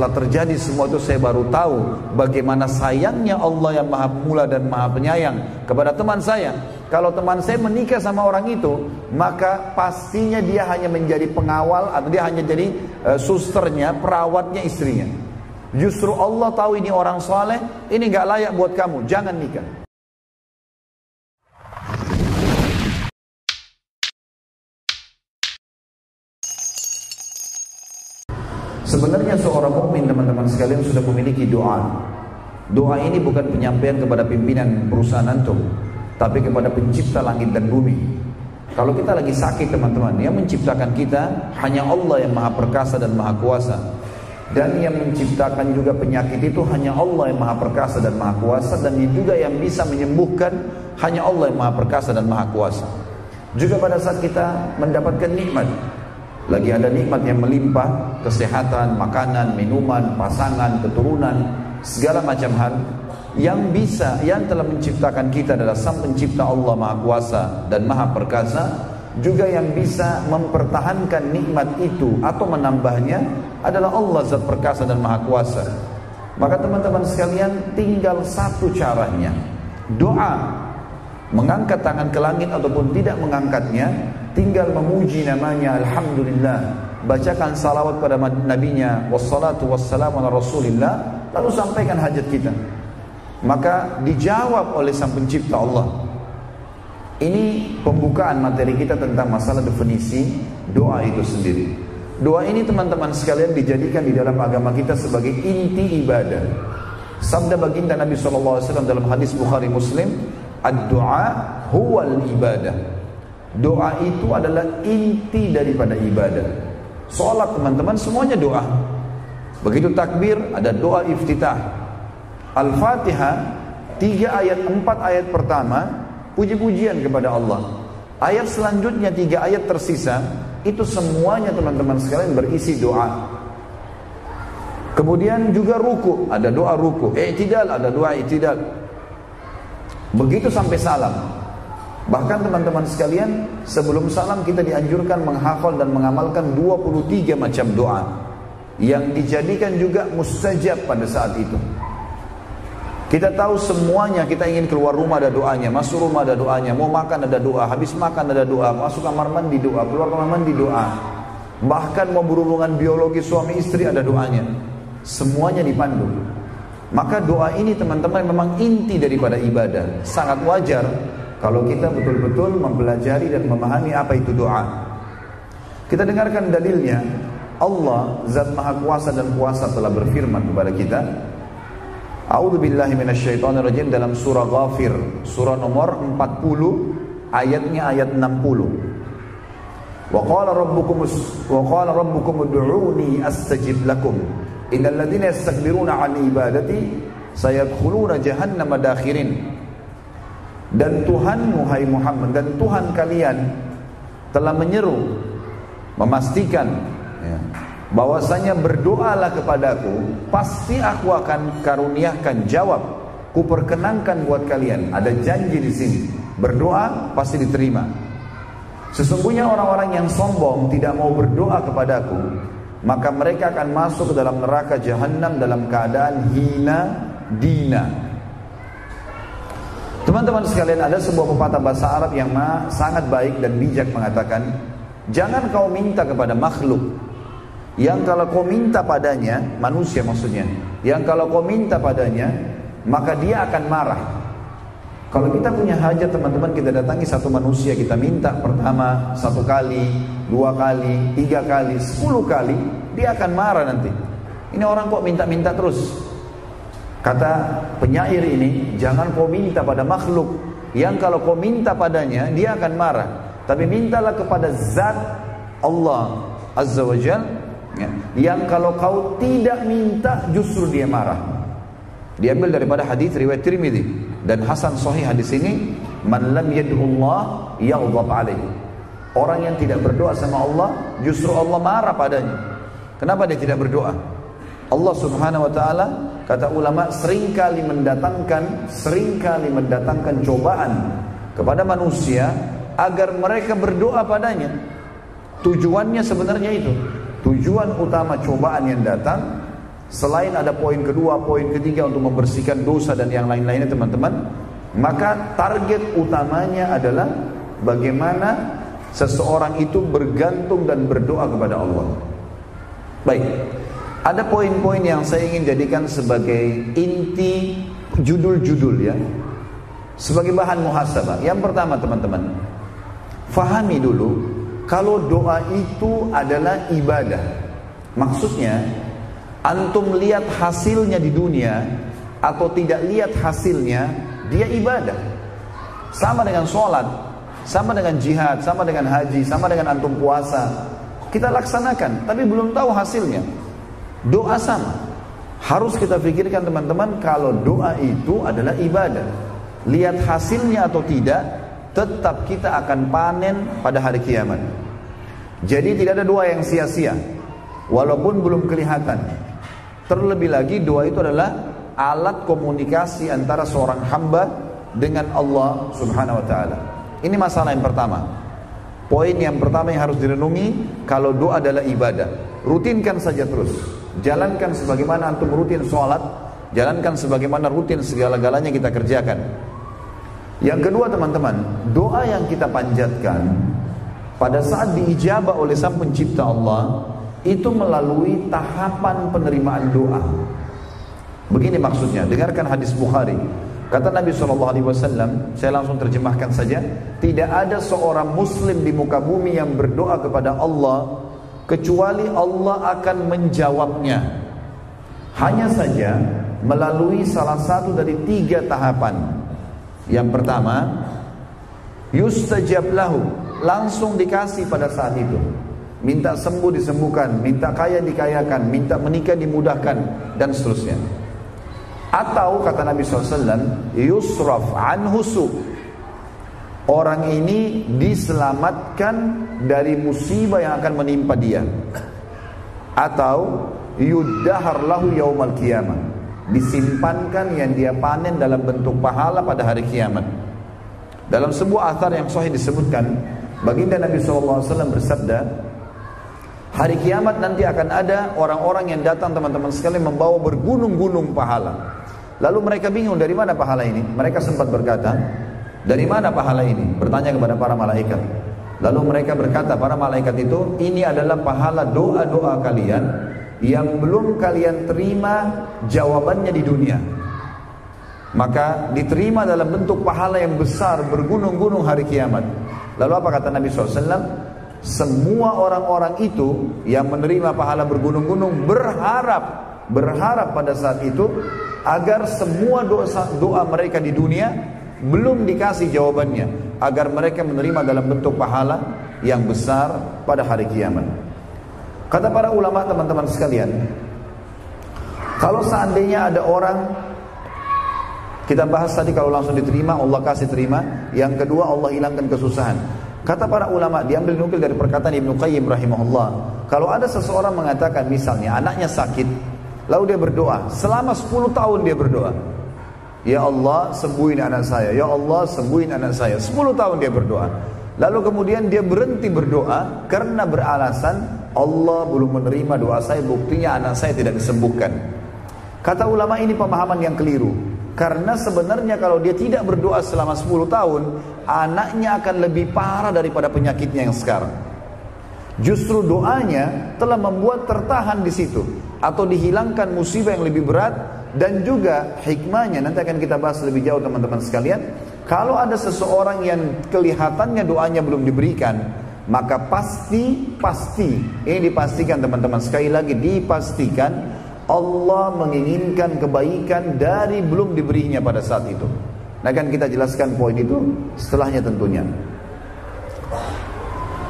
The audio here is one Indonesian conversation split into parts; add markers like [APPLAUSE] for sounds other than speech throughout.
setelah terjadi semua itu saya baru tahu bagaimana sayangnya Allah yang maha mula dan maha penyayang kepada teman saya. Kalau teman saya menikah sama orang itu, maka pastinya dia hanya menjadi pengawal atau dia hanya jadi uh, susternya, perawatnya istrinya. Justru Allah tahu ini orang soleh, ini nggak layak buat kamu, jangan nikah. Sebenarnya seorang mukmin teman-teman sekalian sudah memiliki doa. Doa ini bukan penyampaian kepada pimpinan perusahaan antum, tapi kepada pencipta langit dan bumi. Kalau kita lagi sakit teman-teman, yang menciptakan kita hanya Allah yang maha perkasa dan maha kuasa. Dan yang menciptakan juga penyakit itu hanya Allah yang maha perkasa dan maha kuasa. Dan juga yang bisa menyembuhkan hanya Allah yang maha perkasa dan maha kuasa. Juga pada saat kita mendapatkan nikmat, lagi ada nikmat yang melimpah, kesehatan, makanan, minuman, pasangan, keturunan, segala macam hal yang bisa, yang telah menciptakan kita adalah Sang Pencipta Allah Maha Kuasa dan Maha Perkasa, juga yang bisa mempertahankan nikmat itu atau menambahnya adalah Allah Zat Perkasa dan Maha Kuasa. Maka teman-teman sekalian tinggal satu caranya. Doa mengangkat tangan ke langit ataupun tidak mengangkatnya tinggal memuji namanya Alhamdulillah. Bacakan salawat pada nabinya wassalatu wassalamu ala rasulillah. Lalu sampaikan hajat kita. Maka dijawab oleh sang pencipta Allah. Ini pembukaan materi kita tentang masalah definisi doa itu sendiri. Doa ini teman-teman sekalian dijadikan di dalam agama kita sebagai inti ibadah. Sabda baginda Nabi SAW dalam hadis Bukhari Muslim ad-du'a huwal ibadah Doa itu adalah inti daripada ibadah. Sholat teman-teman semuanya doa. Begitu takbir ada doa iftitah. Al-Fatihah tiga ayat empat ayat pertama puji-pujian kepada Allah. Ayat selanjutnya tiga ayat tersisa itu semuanya teman-teman sekalian berisi doa. Kemudian juga ruku, ada doa ruku. I'tidal, ada doa i'tidal. Begitu sampai salam. Bahkan teman-teman sekalian, sebelum salam kita dianjurkan menghafal dan mengamalkan 23 macam doa yang dijadikan juga mustajab pada saat itu. Kita tahu semuanya kita ingin keluar rumah ada doanya, masuk rumah ada doanya, mau makan ada doa, habis makan ada doa, masuk kamar mandi doa, keluar kamar mandi doa. Bahkan mau berhubungan biologi suami istri ada doanya. Semuanya dipandu. Maka doa ini teman-teman memang inti daripada ibadah. Sangat wajar kalau kita betul-betul mempelajari dan memahami apa itu doa. Kita dengarkan dalilnya. Allah Zat Maha Kuasa dan Kuasa telah berfirman kepada kita. A'udzu billahi minasyaitonir rajim dalam surah Ghafir, surah nomor 40 ayatnya ayat 60. Wa qala rabbukum wa qala rabbukum ud'uni astajib lakum. Innal ladzina yastakbiruna 'an ibadati sayadkhuluna jahannama dakhirin dan Tuhan Muhai Muhammad dan Tuhan kalian telah menyeru memastikan ya, bahwasanya berdoalah kepadaku pasti aku akan karuniakan jawab kuperkenankan buat kalian. Ada janji di sini berdoa pasti diterima. Sesungguhnya orang-orang yang sombong tidak mau berdoa kepadaku maka mereka akan masuk ke dalam neraka jahanam dalam keadaan hina dina Teman-teman sekalian ada sebuah pepatah bahasa Arab yang sangat baik dan bijak mengatakan Jangan kau minta kepada makhluk. Yang kalau kau minta padanya Manusia maksudnya Yang kalau kau minta padanya Maka dia akan marah. Kalau kita punya hajat teman-teman Kita datangi satu manusia Kita minta pertama Satu kali Dua kali Tiga kali Sepuluh kali Dia akan marah nanti. Ini orang kok minta-minta terus Kata penyair ini, jangan kau minta pada makhluk yang kalau kau minta padanya dia akan marah. Tapi mintalah kepada zat Allah Azza wa Jal ya, yang kalau kau tidak minta justru dia marah. Diambil daripada hadis riwayat Tirmidzi dan Hasan Sahih hadis ini, man lam yad'ullah yaghdab alaihi. Orang yang tidak berdoa sama Allah, justru Allah marah padanya. Kenapa dia tidak berdoa? Allah Subhanahu wa taala Kata ulama sering kali mendatangkan sering kali mendatangkan cobaan kepada manusia agar mereka berdoa padanya. Tujuannya sebenarnya itu. Tujuan utama cobaan yang datang selain ada poin kedua, poin ketiga untuk membersihkan dosa dan yang lain-lainnya teman-teman, maka target utamanya adalah bagaimana seseorang itu bergantung dan berdoa kepada Allah. Baik, ada poin-poin yang saya ingin jadikan sebagai inti judul-judul ya. Sebagai bahan muhasabah. Yang pertama teman-teman, fahami dulu kalau doa itu adalah ibadah. Maksudnya, antum lihat hasilnya di dunia atau tidak lihat hasilnya, dia ibadah. Sama dengan sholat, sama dengan jihad, sama dengan haji, sama dengan antum puasa. Kita laksanakan, tapi belum tahu hasilnya. Doa sama. Harus kita pikirkan teman-teman kalau doa itu adalah ibadah. Lihat hasilnya atau tidak, tetap kita akan panen pada hari kiamat. Jadi tidak ada doa yang sia-sia. Walaupun belum kelihatan. Terlebih lagi doa itu adalah alat komunikasi antara seorang hamba dengan Allah Subhanahu wa taala. Ini masalah yang pertama. Poin yang pertama yang harus direnungi kalau doa adalah ibadah. Rutinkan saja terus. Jalankan sebagaimana antum rutin sholat, jalankan sebagaimana rutin segala-galanya kita kerjakan. Yang kedua teman-teman, doa yang kita panjatkan pada saat diijabah oleh Sang Pencipta Allah itu melalui tahapan penerimaan doa. Begini maksudnya, dengarkan hadis Bukhari. Kata Nabi SAW, saya langsung terjemahkan saja, tidak ada seorang muslim di muka bumi yang berdoa kepada Allah kecuali Allah akan menjawabnya. Hanya saja melalui salah satu dari tiga tahapan. Yang pertama, yustajab lahu, langsung dikasih pada saat itu. Minta sembuh disembuhkan, minta kaya dikayakan, minta menikah dimudahkan dan seterusnya. Atau kata Nabi SAW, yusraf anhu Orang ini diselamatkan dari musibah yang akan menimpa dia. Atau yuddahar lahu yaumal qiyamah. Disimpankan yang dia panen dalam bentuk pahala pada hari kiamat. Dalam sebuah athar yang sahih disebutkan, baginda Nabi SAW bersabda, Hari kiamat nanti akan ada orang-orang yang datang teman-teman sekalian membawa bergunung-gunung pahala. Lalu mereka bingung dari mana pahala ini? Mereka sempat berkata, dari mana pahala ini? Bertanya kepada para malaikat. Lalu mereka berkata, para malaikat itu, ini adalah pahala doa-doa kalian yang belum kalian terima jawabannya di dunia. Maka diterima dalam bentuk pahala yang besar bergunung-gunung hari kiamat. Lalu apa kata Nabi SAW? Semua orang-orang itu yang menerima pahala bergunung-gunung berharap berharap pada saat itu agar semua doa doa mereka di dunia belum dikasih jawabannya agar mereka menerima dalam bentuk pahala yang besar pada hari kiamat. Kata para ulama teman-teman sekalian, kalau seandainya ada orang kita bahas tadi kalau langsung diterima Allah kasih terima, yang kedua Allah hilangkan kesusahan. Kata para ulama diambil nukil dari perkataan Ibnu Qayyim rahimahullah, kalau ada seseorang mengatakan misalnya anaknya sakit, lalu dia berdoa, selama 10 tahun dia berdoa, Ya Allah sembuhin anak saya. Ya Allah sembuhin anak saya. 10 tahun dia berdoa. Lalu kemudian dia berhenti berdoa Karena beralasan Allah belum menerima doa saya. Buktinya anak saya tidak disembuhkan. Kata ulama ini pemahaman yang keliru. Karena sebenarnya kalau dia tidak berdoa selama 10 tahun Anaknya akan lebih parah daripada penyakitnya yang sekarang. Justru doanya telah membuat tertahan di situ Atau dihilangkan musibah yang lebih berat dan juga hikmahnya nanti akan kita bahas lebih jauh teman-teman sekalian. Kalau ada seseorang yang kelihatannya doanya belum diberikan maka pasti pasti ini dipastikan teman-teman sekali lagi dipastikan Allah menginginkan kebaikan dari belum diberinya pada saat itu. Nah akan kita jelaskan poin itu setelahnya tentunya.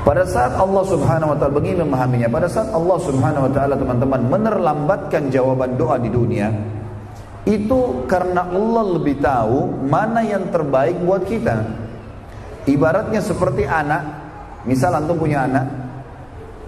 Pada saat Allah Subhanahu wa taala begini memahaminya, pada saat Allah Subhanahu wa taala teman-teman menerlambatkan jawaban doa di dunia, itu karena Allah lebih tahu mana yang terbaik buat kita. Ibaratnya seperti anak, misal antum punya anak,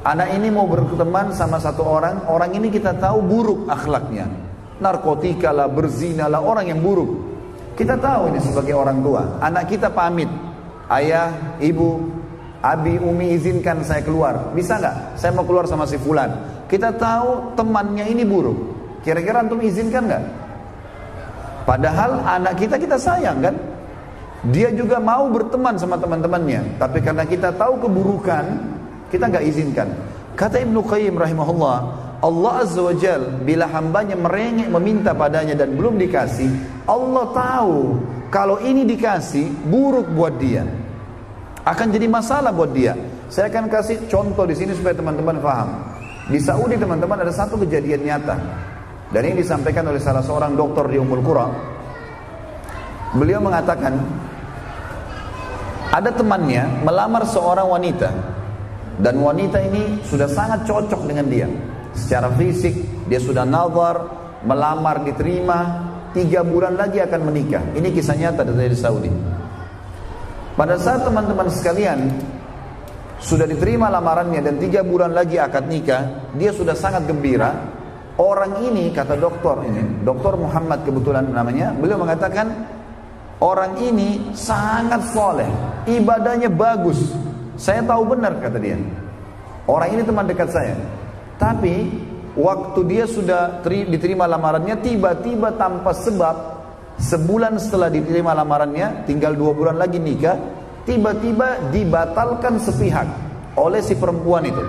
anak ini mau berteman sama satu orang, orang ini kita tahu buruk akhlaknya, narkotika lah, berzina lah, orang yang buruk. Kita tahu ini sebagai orang tua, anak kita pamit, ayah, ibu, abi, umi izinkan saya keluar, bisa nggak? Saya mau keluar sama si fulan. Kita tahu temannya ini buruk, Kira-kira antum izinkan nggak? Padahal anak kita kita sayang kan? Dia juga mau berteman sama teman-temannya, tapi karena kita tahu keburukan, kita nggak izinkan. Kata Ibnu Qayyim rahimahullah, Allah Azza wa Jal bila hambanya merengek meminta padanya dan belum dikasih, Allah tahu kalau ini dikasih buruk buat dia. Akan jadi masalah buat dia. Saya akan kasih contoh di sini supaya teman-teman paham. Di Saudi teman-teman ada satu kejadian nyata. Dan ini disampaikan oleh salah seorang dokter di Ummul Qura. Beliau mengatakan ada temannya melamar seorang wanita dan wanita ini sudah sangat cocok dengan dia. Secara fisik dia sudah nazar, melamar diterima, tiga bulan lagi akan menikah. Ini kisah nyata dari Saudi. Pada saat teman-teman sekalian sudah diterima lamarannya dan tiga bulan lagi akad nikah, dia sudah sangat gembira. Orang ini kata dokter ini, dokter Muhammad kebetulan namanya, beliau mengatakan Orang ini sangat soleh, ibadahnya bagus. Saya tahu benar kata dia. Orang ini teman dekat saya. Tapi waktu dia sudah diterima lamarannya, tiba-tiba tanpa sebab, sebulan setelah diterima lamarannya, tinggal dua bulan lagi nikah, tiba-tiba dibatalkan sepihak oleh si perempuan itu.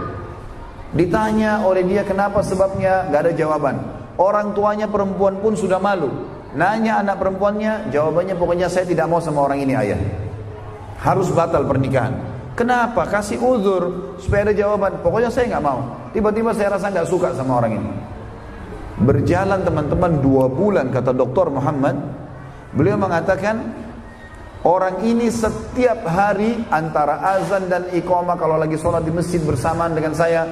Ditanya oleh dia kenapa sebabnya, gak ada jawaban. Orang tuanya perempuan pun sudah malu. Nanya anak perempuannya, jawabannya pokoknya saya tidak mau sama orang ini ayah. Harus batal pernikahan. Kenapa? Kasih uzur supaya ada jawaban. Pokoknya saya nggak mau. Tiba-tiba saya rasa nggak suka sama orang ini. Berjalan teman-teman dua bulan kata dokter Muhammad. Beliau mengatakan orang ini setiap hari antara azan dan iqamah kalau lagi sholat di masjid bersamaan dengan saya.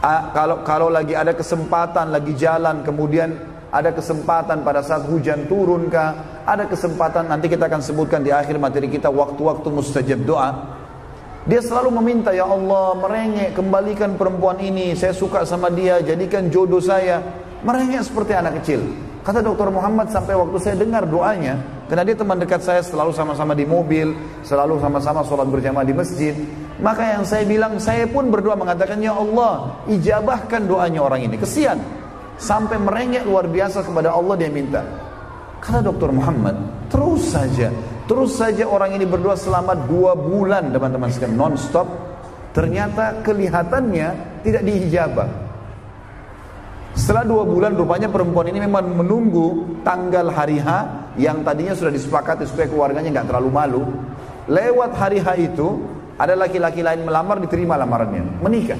Kalau kalau lagi ada kesempatan lagi jalan kemudian ada kesempatan pada saat hujan turun kah, ada kesempatan nanti kita akan sebutkan di akhir materi kita waktu-waktu mustajab doa. Dia selalu meminta ya Allah merengek kembalikan perempuan ini, saya suka sama dia, jadikan jodoh saya. Merengek seperti anak kecil. Kata dokter Muhammad sampai waktu saya dengar doanya, karena dia teman dekat saya selalu sama-sama di mobil, selalu sama-sama sholat berjamaah di masjid. Maka yang saya bilang, saya pun berdoa mengatakan, Ya Allah, ijabahkan doanya orang ini. Kesian, sampai merengek luar biasa kepada Allah dia minta. Kata dokter Muhammad, terus saja, terus saja orang ini berdoa selama dua bulan teman-teman sekalian non-stop. Ternyata kelihatannya tidak diijabah. Setelah dua bulan rupanya perempuan ini memang menunggu tanggal hari H yang tadinya sudah disepakati supaya keluarganya nggak terlalu malu. Lewat hari H itu ada laki-laki lain melamar diterima lamarannya, menikah.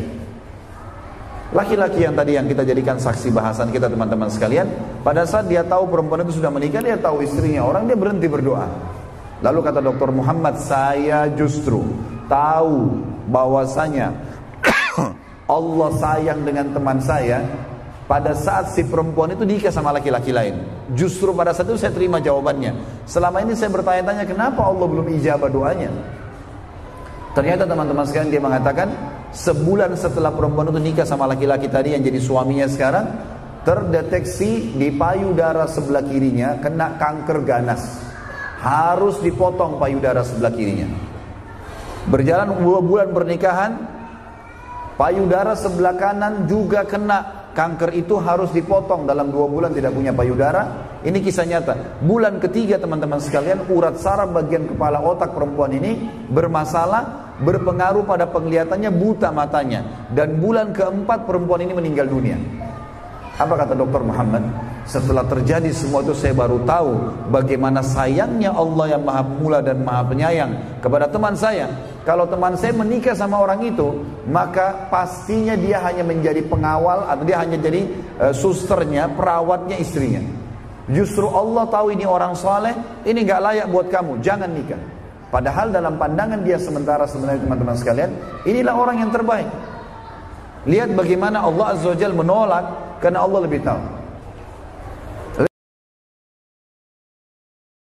Laki-laki yang tadi yang kita jadikan saksi bahasan kita teman-teman sekalian, pada saat dia tahu perempuan itu sudah menikah, dia tahu istrinya orang, dia berhenti berdoa. Lalu kata dokter Muhammad, saya justru tahu bahwasanya [COUGHS] Allah sayang dengan teman saya pada saat si perempuan itu nikah sama laki-laki lain. Justru pada saat itu saya terima jawabannya. Selama ini saya bertanya-tanya kenapa Allah belum ijabah doanya. Ternyata teman-teman sekalian dia mengatakan sebulan setelah perempuan itu nikah sama laki-laki tadi yang jadi suaminya sekarang terdeteksi di payudara sebelah kirinya kena kanker ganas. Harus dipotong payudara sebelah kirinya. Berjalan dua bulan pernikahan payudara sebelah kanan juga kena kanker itu harus dipotong dalam dua bulan tidak punya payudara. Ini kisah nyata. Bulan ketiga teman-teman sekalian urat saraf bagian kepala otak perempuan ini bermasalah berpengaruh pada penglihatannya buta matanya. Dan bulan keempat perempuan ini meninggal dunia. Apa kata dokter Muhammad setelah terjadi semua itu saya baru tahu bagaimana sayangnya Allah yang maha mula dan maha penyayang kepada teman saya kalau teman saya menikah sama orang itu maka pastinya dia hanya menjadi pengawal atau dia hanya jadi uh, susternya perawatnya istrinya justru Allah tahu ini orang soleh ini nggak layak buat kamu jangan nikah Padahal dalam pandangan dia sementara sebenarnya teman-teman sekalian, inilah orang yang terbaik. Lihat bagaimana Allah Azza wa menolak karena Allah lebih tahu.